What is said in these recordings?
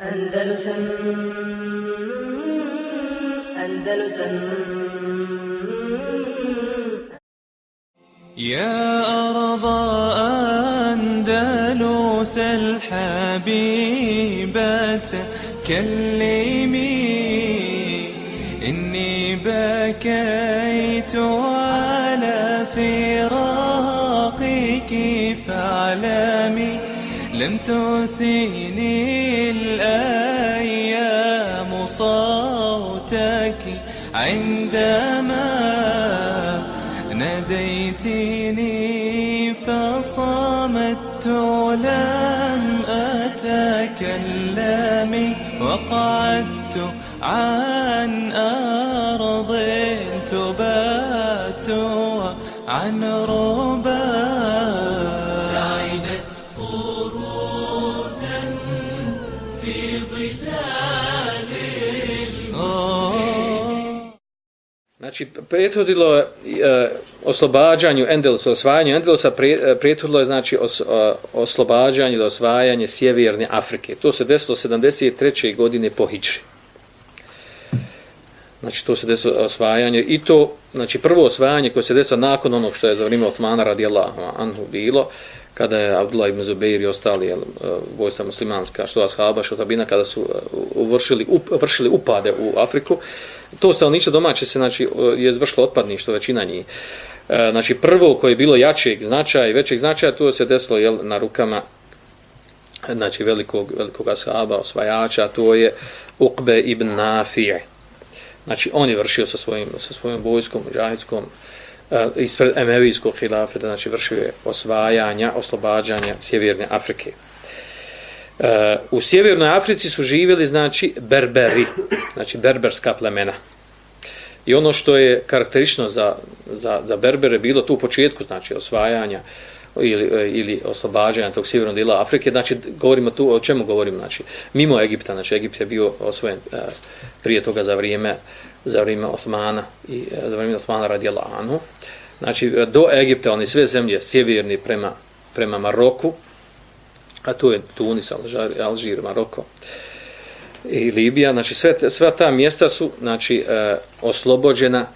Andalusam Andalusam يا أرض أندلس الحبيبة كلمي إني بكيت على فراقك فاعلمي لم تسيني عندما ناديتني فصمت لم أتكلم وقعدت عن أرض تبات عن ربا Znači, prethodilo je e, oslobađanju Endelusa, osvajanju Endelusa, pre, e, prethodilo je znači os, o, oslobađanje ili osvajanje sjeverne Afrike. To se desilo 73. godine po Hičri. Znači, to se desilo e, osvajanje i to, znači, prvo osvajanje koje se desilo nakon onog što je za vrijeme Otmana radijallahu anhu bilo, kada je Abdullah ibn Zubeir i ostali jel, e, vojstva muslimanska, što ashaba, što tabina, kada su e, uvršili, up, vršili upade u Afriku, to stanovništvo domaće se znači e, je zvršilo otpadništvo većina njih. Znači prvo koje je bilo jačeg značaja i većeg značaja to se desilo jel, na rukama znači velikog velikog ashaba osvajača to je Uqbe ibn Nafi'i. Znači on je vršio sa svojim sa svojim vojskom džahidskom E, ispred Emevijskog hilafeta, znači vršio je osvajanja, oslobađanja Sjeverne Afrike. E, u Sjevernoj Africi su živjeli, znači, berberi, znači berberska plemena. I ono što je karakterično za, za, za berbere bilo tu u početku, znači, osvajanja ili, e, ili oslobađanja tog sjevernog dijela Afrike, znači, govorimo tu, o čemu govorim, znači, mimo Egipta, znači, Egipt je bio osvojen prije toga za vrijeme, za vrijeme Osmana i e, za vrijeme Osmana radijallahu Anu. Znači, e, do Egipta, oni sve zemlje sjeverni prema, prema Maroku, a to je Tunis, Alžir, Alžir Maroko i Libija, znači sve, sva ta mjesta su znači e, oslobođena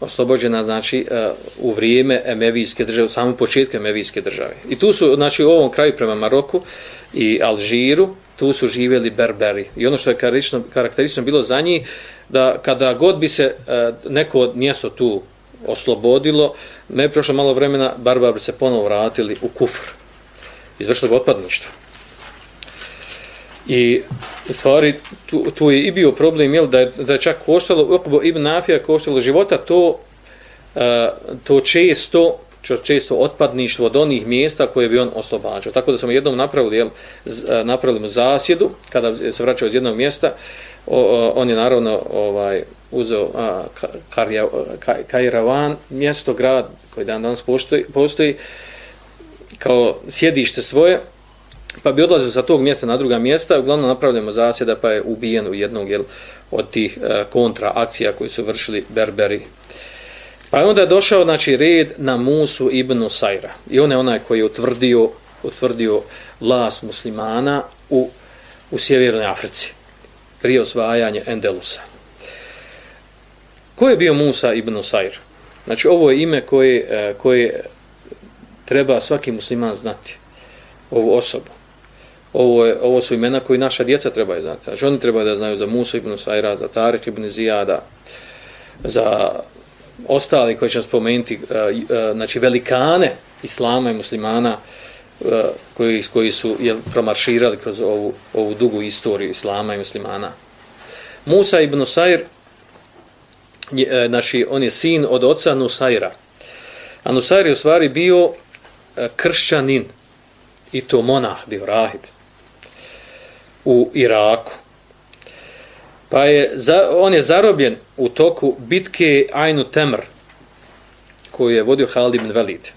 oslobođena znači e, u vrijeme Emevijske države, u samom početku Emevijske države. I tu su, znači u ovom kraju prema Maroku i Alžiru, tu su živjeli berberi. I ono što je karakteristično, karakteristično bilo za njih, da kada god bi se e, neko mjesto tu oslobodilo, ne prošlo malo vremena, barbari se ponovo vratili u kufr izvršili otpadništvo. I u stvari tu, tu je i bio problem jel, da, je, da je čak koštalo Ukbo ibn Nafija koštalo života to, uh, to često često otpadništvo od onih mjesta koje bi on oslobađao. Tako da smo jednom napravili, jel, napravili mu zasjedu, kada se vraćao iz jednog mjesta, o, o, on je naravno ovaj, uzeo a, Karja, Kajravan, mjesto, grad koji dan danas postoji, postoji kao sjedište svoje, pa bi odlazio sa tog mjesta na druga mjesta, uglavnom napravljamo zasjeda pa je ubijen u jednog jel, od tih e, kontra akcija koji su vršili Berberi. Pa je onda došao znači, red na Musu ibn Sajra. I on je onaj koji je utvrdio, utvrdio vlast muslimana u, u Sjevernoj Africi prije osvajanja Endelusa. Ko je bio Musa ibn Sajr? Znači, ovo je ime koje, e, koje treba svaki musliman znati ovu osobu. Ovo, je, ovo su imena koji naša djeca trebaju znati. Znači oni trebaju da znaju za Musa ibn Sajra, za Tarek ibn Zijada, za ostali koji ćemo spomenuti, e, e, znači velikane islama i muslimana e, koji, koji su jel, promarširali kroz ovu, ovu dugu istoriju islama i muslimana. Musa ibn Sair, je, znači, on je sin od oca Nusaira. A Nusair je u stvari bio kršćanin i to monah bio rahib u Iraku. Pa je za, on je zarobljen u toku bitke Ainu Temr koju je vodio Halid ibn Velid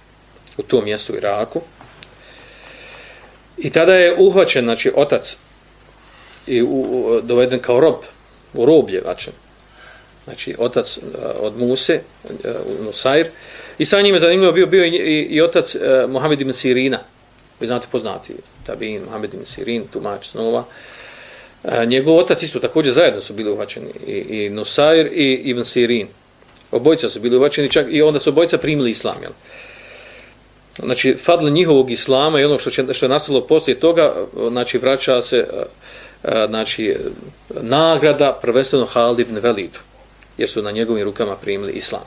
u tom mjestu u Iraku. I tada je uhvaćen, znači, otac i u, u, doveden kao rob, u roblje, znači, znači otac uh, od Muse, uh, Nusair, I sa njim je zanimljivo bio, bio i, i, i otac uh, Mohamed ibn Sirina. Vi znate poznati tabin Mohamed ibn Sirin, tumač snova. A, njegov otac isto također zajedno su bili uhvaćeni i, i Nusair i Ibn Sirin. Obojica su bili uhvaćeni čak i onda su obojica primili islam. Jel? Znači, fadl njihovog islama i ono što, će, što je nastalo poslije toga, znači, vraća se znači, nagrada prvenstveno Halid ibn Velidu, jer su na njegovim rukama primili islam.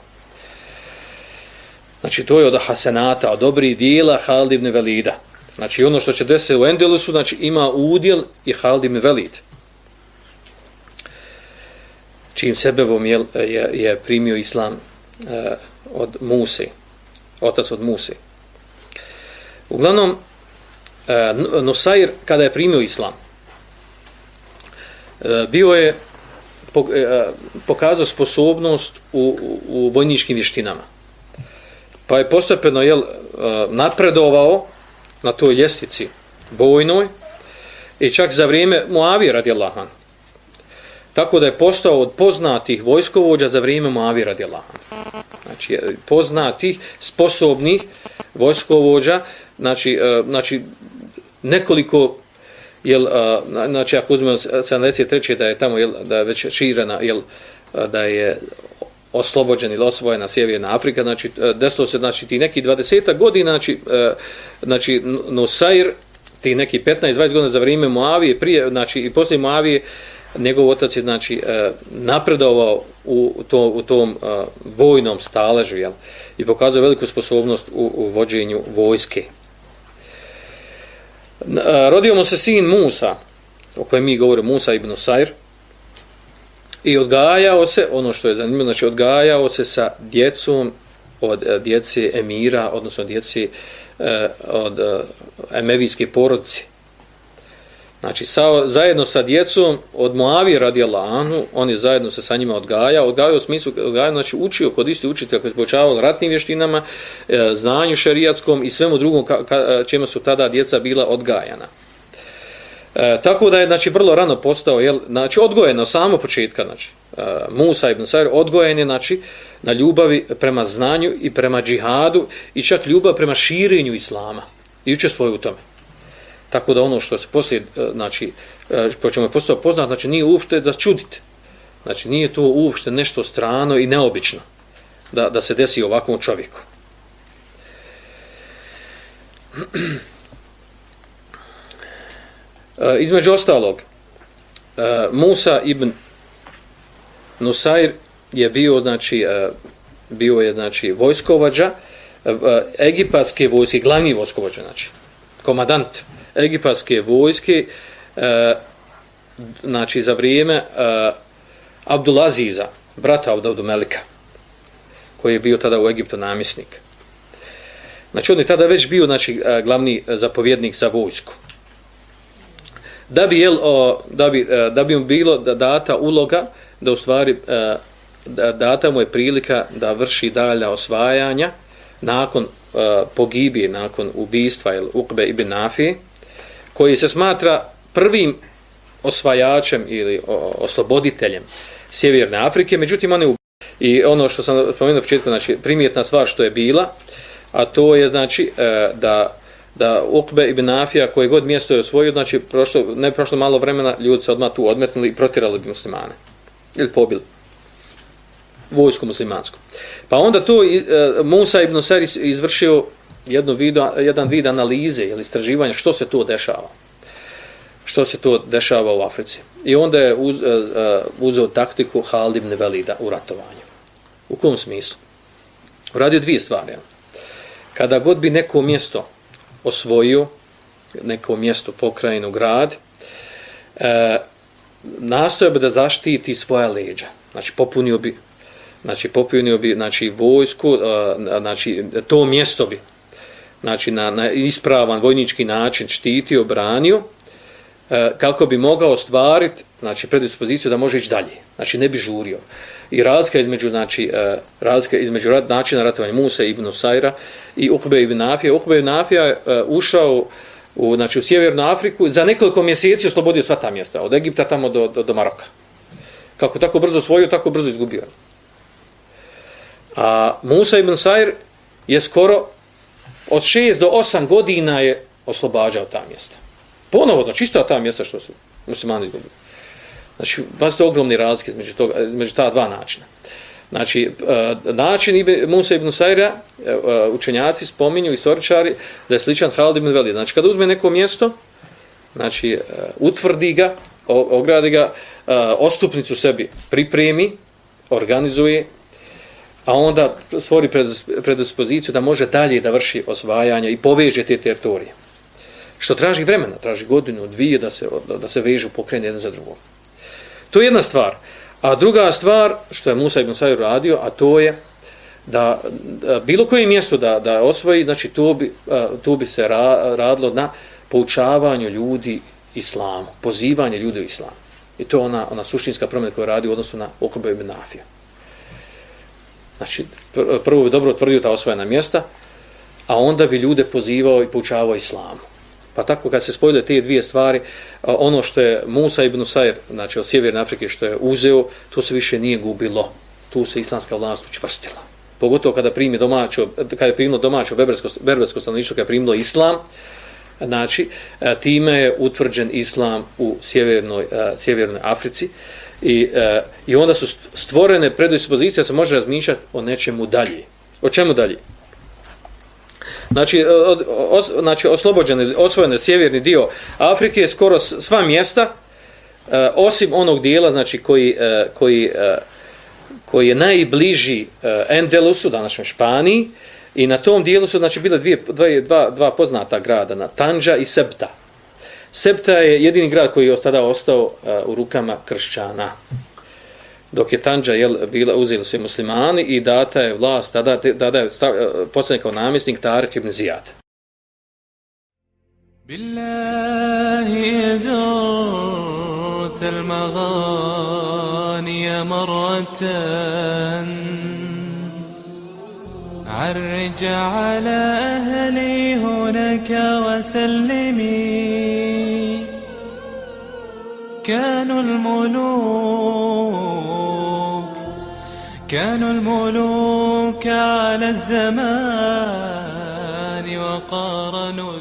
Znači, to je od hasenata, od dobrih dijela Halid ibn Velida. Znači, ono što će desiti u Endelusu, znači, ima udjel i Halid ibn Velid čim sebebom je, je, je primio islam e, od Muse, otac od Muse. Uglavnom, e, Nusair, kada je primio islam, e, bio je po, e, e, pokazao sposobnost u, u, u vojničkim vještinama. Pa je postepeno jel, e, napredovao na toj ljestvici vojnoj i čak za vrijeme Muavije radijallahu anhu Tako da je postao od poznatih vojskovođa za vrijeme Muavi radijallahu Znači, poznatih, sposobnih vojskovođa, znači, e, znači nekoliko, jel, e, znači, ako uzmemo 73. da je tamo, jel, da je već širena, jel, e, da je oslobođen ili osvojena Sjeverna Afrika, znači, desilo se, znači, ti neki 20 godina, znači, znači, Nusair, ti neki 15-20 godina za vrijeme Muavije, prije, znači, i poslije Muavije, njegov otac je znači e, napredovao u, to, u tom uh, vojnom staležu jel? i pokazao veliku sposobnost u, u vođenju vojske. Uh, rodio mu se sin Musa, o kojem mi govorimo, Musa ibn Sair, i odgajao se, ono što je zanimljivo, znači odgajao se sa djecom od uh, djece emira, odnosno djece uh, od uh, emevijske porodice, Znači, sa, zajedno sa djecom od Moavi radi Allahanu, on je zajedno se sa njima odgajao, odgajao u smislu, odgajao, znači učio kod isti učitelja koji je počavao ratnim vještinama, e, znanju šerijatskom i svemu drugom ka, ka, čemu su tada djeca bila odgajana. E, tako da je znači vrlo rano postao jel znači odgojeno samo početka znači e, Musa ibn Sair odgojen je znači na ljubavi prema znanju i prema džihadu i čak ljubav prema širenju islama i učestvuje u tome Tako da ono što se poslije, e, znači, e, po čemu je postao poznat, znači nije uopšte da čudite. Znači nije to uopšte nešto strano i neobično da, da se desi ovakvom čovjeku. E, između ostalog, e, Musa ibn Nusair je bio, znači, bio je, znači, vojskovađa, egipatske vojske, glavni vojskovađa, znači, komadant egipatske vojske e, znači za vrijeme e, Abdulaziza, brata Abdu Melika, koji je bio tada u Egiptu namjesnik. Znači on je tada već bio znači, e, glavni zapovjednik za vojsku. Da bi, jel, o, da bi, e, da bi mu bilo da data uloga, da u stvari e, da data mu je prilika da vrši dalja osvajanja nakon uh, pogibije, nakon ubistva ili Ukbe ibn Nafije, koji se smatra prvim osvajačem ili osloboditeljem Sjeverne Afrike, međutim on je i ono što sam spomenuo na početku, znači primjetna stvar što je bila, a to je znači e, da da Ukbe ibn Afija koje god mjesto je osvojio, znači prošlo, ne prošlo malo vremena, ljudi se odmah tu odmetnuli i protirali bi muslimane. Ili pobili vojsku muslimansku. Pa onda to e, Musa ibn Sari izvršio jedno vidu, jedan vid analize ili istraživanja što se to dešava. Što se to dešava u Africi. I onda je uz, uh, uzeo taktiku Halid ibn Velida u ratovanju. U kom smislu? Uradio dvije stvari. Kada god bi neko mjesto osvojio, neko mjesto, pokrajinu, grad, e, nastojao bi da zaštiti svoja leđa. Znači, popunio bi znači popunio bi znači vojsku e, znači to mjesto bi znači na, na ispravan vojnički način štitio, branio, e, kako bi mogao ostvariti znači, predispoziciju da može ići dalje. Znači ne bi žurio. I razlika između, znači, e, razlika između rat, načina ratovanja Musa ibn Sajra i Ukbe ibn Nafija. Ukbe ibn Nafija je e, ušao u, znači, u Sjevernu Afriku, za nekoliko mjeseci oslobodio sva ta mjesta, od Egipta tamo do, do, do Maroka. Kako tako brzo osvojio, tako brzo izgubio. A Musa ibn Sair je skoro od 6 do 8 godina je oslobađao ta mjesta. Ponovo, znači isto ta mjesta što su muslimani izgubili. Znači, baš ogromni razlike između, toga, između ta dva načina. Znači, e, način Ibn, Musa ibn Sajra, e, e, učenjaci spominju, istoričari, da je sličan Halid ibn Velid. Znači, kada uzme neko mjesto, znači, utvrdi ga, ogradi ga, ostupnicu sebi pripremi, organizuje, a onda stvori predispoziciju da može dalje da vrši osvajanje i poveže te teritorije. Što traži vremena, traži godinu, dvije da se, da se vežu pokrene jedan za drugog. To je jedna stvar. A druga stvar, što je Musa ibn Sajur radio, a to je da, da bilo koje mjesto da, da osvoji, znači tu bi, tu bi se ra, radilo na poučavanju ljudi islamu, pozivanje ljudi u islamu. I to je ona, ona suštinska promjena koja radi u odnosu na Okube ibn Afija. Znači, prvo bi dobro otvrdio ta osvojena mjesta, a onda bi ljude pozivao i poučavao islamu. Pa tako kad se spojile te dvije stvari, ono što je Musa ibn Usair, znači od Sjeverne Afrike što je uzeo, to se više nije gubilo. Tu se islamska vlast učvrstila. Pogotovo kada primi domaćo, kada je primilo domaćo berbersko, berbersko stanovništvo, kada je primilo islam, znači time je utvrđen islam u Sjevernoj, Sjevernoj Africi i, e, i onda su stvorene predispozicije da se može razmišljati o nečemu dalje. O čemu dalje? Znači, e, od, os, znači oslobođene, osvojene sjeverni dio Afrike je skoro sva mjesta, e, osim onog dijela znači, koji, e, koji, e, koji je najbliži e, Endelusu, današnjoj Španiji, i na tom dijelu su znači, bile dvije, dvije, dva, dva poznata grada, na Tanja i Septa. Septa je jedini grad koji je tada ostao e, u rukama kršćana dok je Tanja jel, bila, uzeli se muslimani i data je vlast, tada, tada je stav, postavljen kao namjesnik Tarik ibn Zijad. Billahi zurt al-maghani maratan عرج على أهلي هناك وسلمي كانوا الملوك كانوا الملوك على الزمان وقارنوا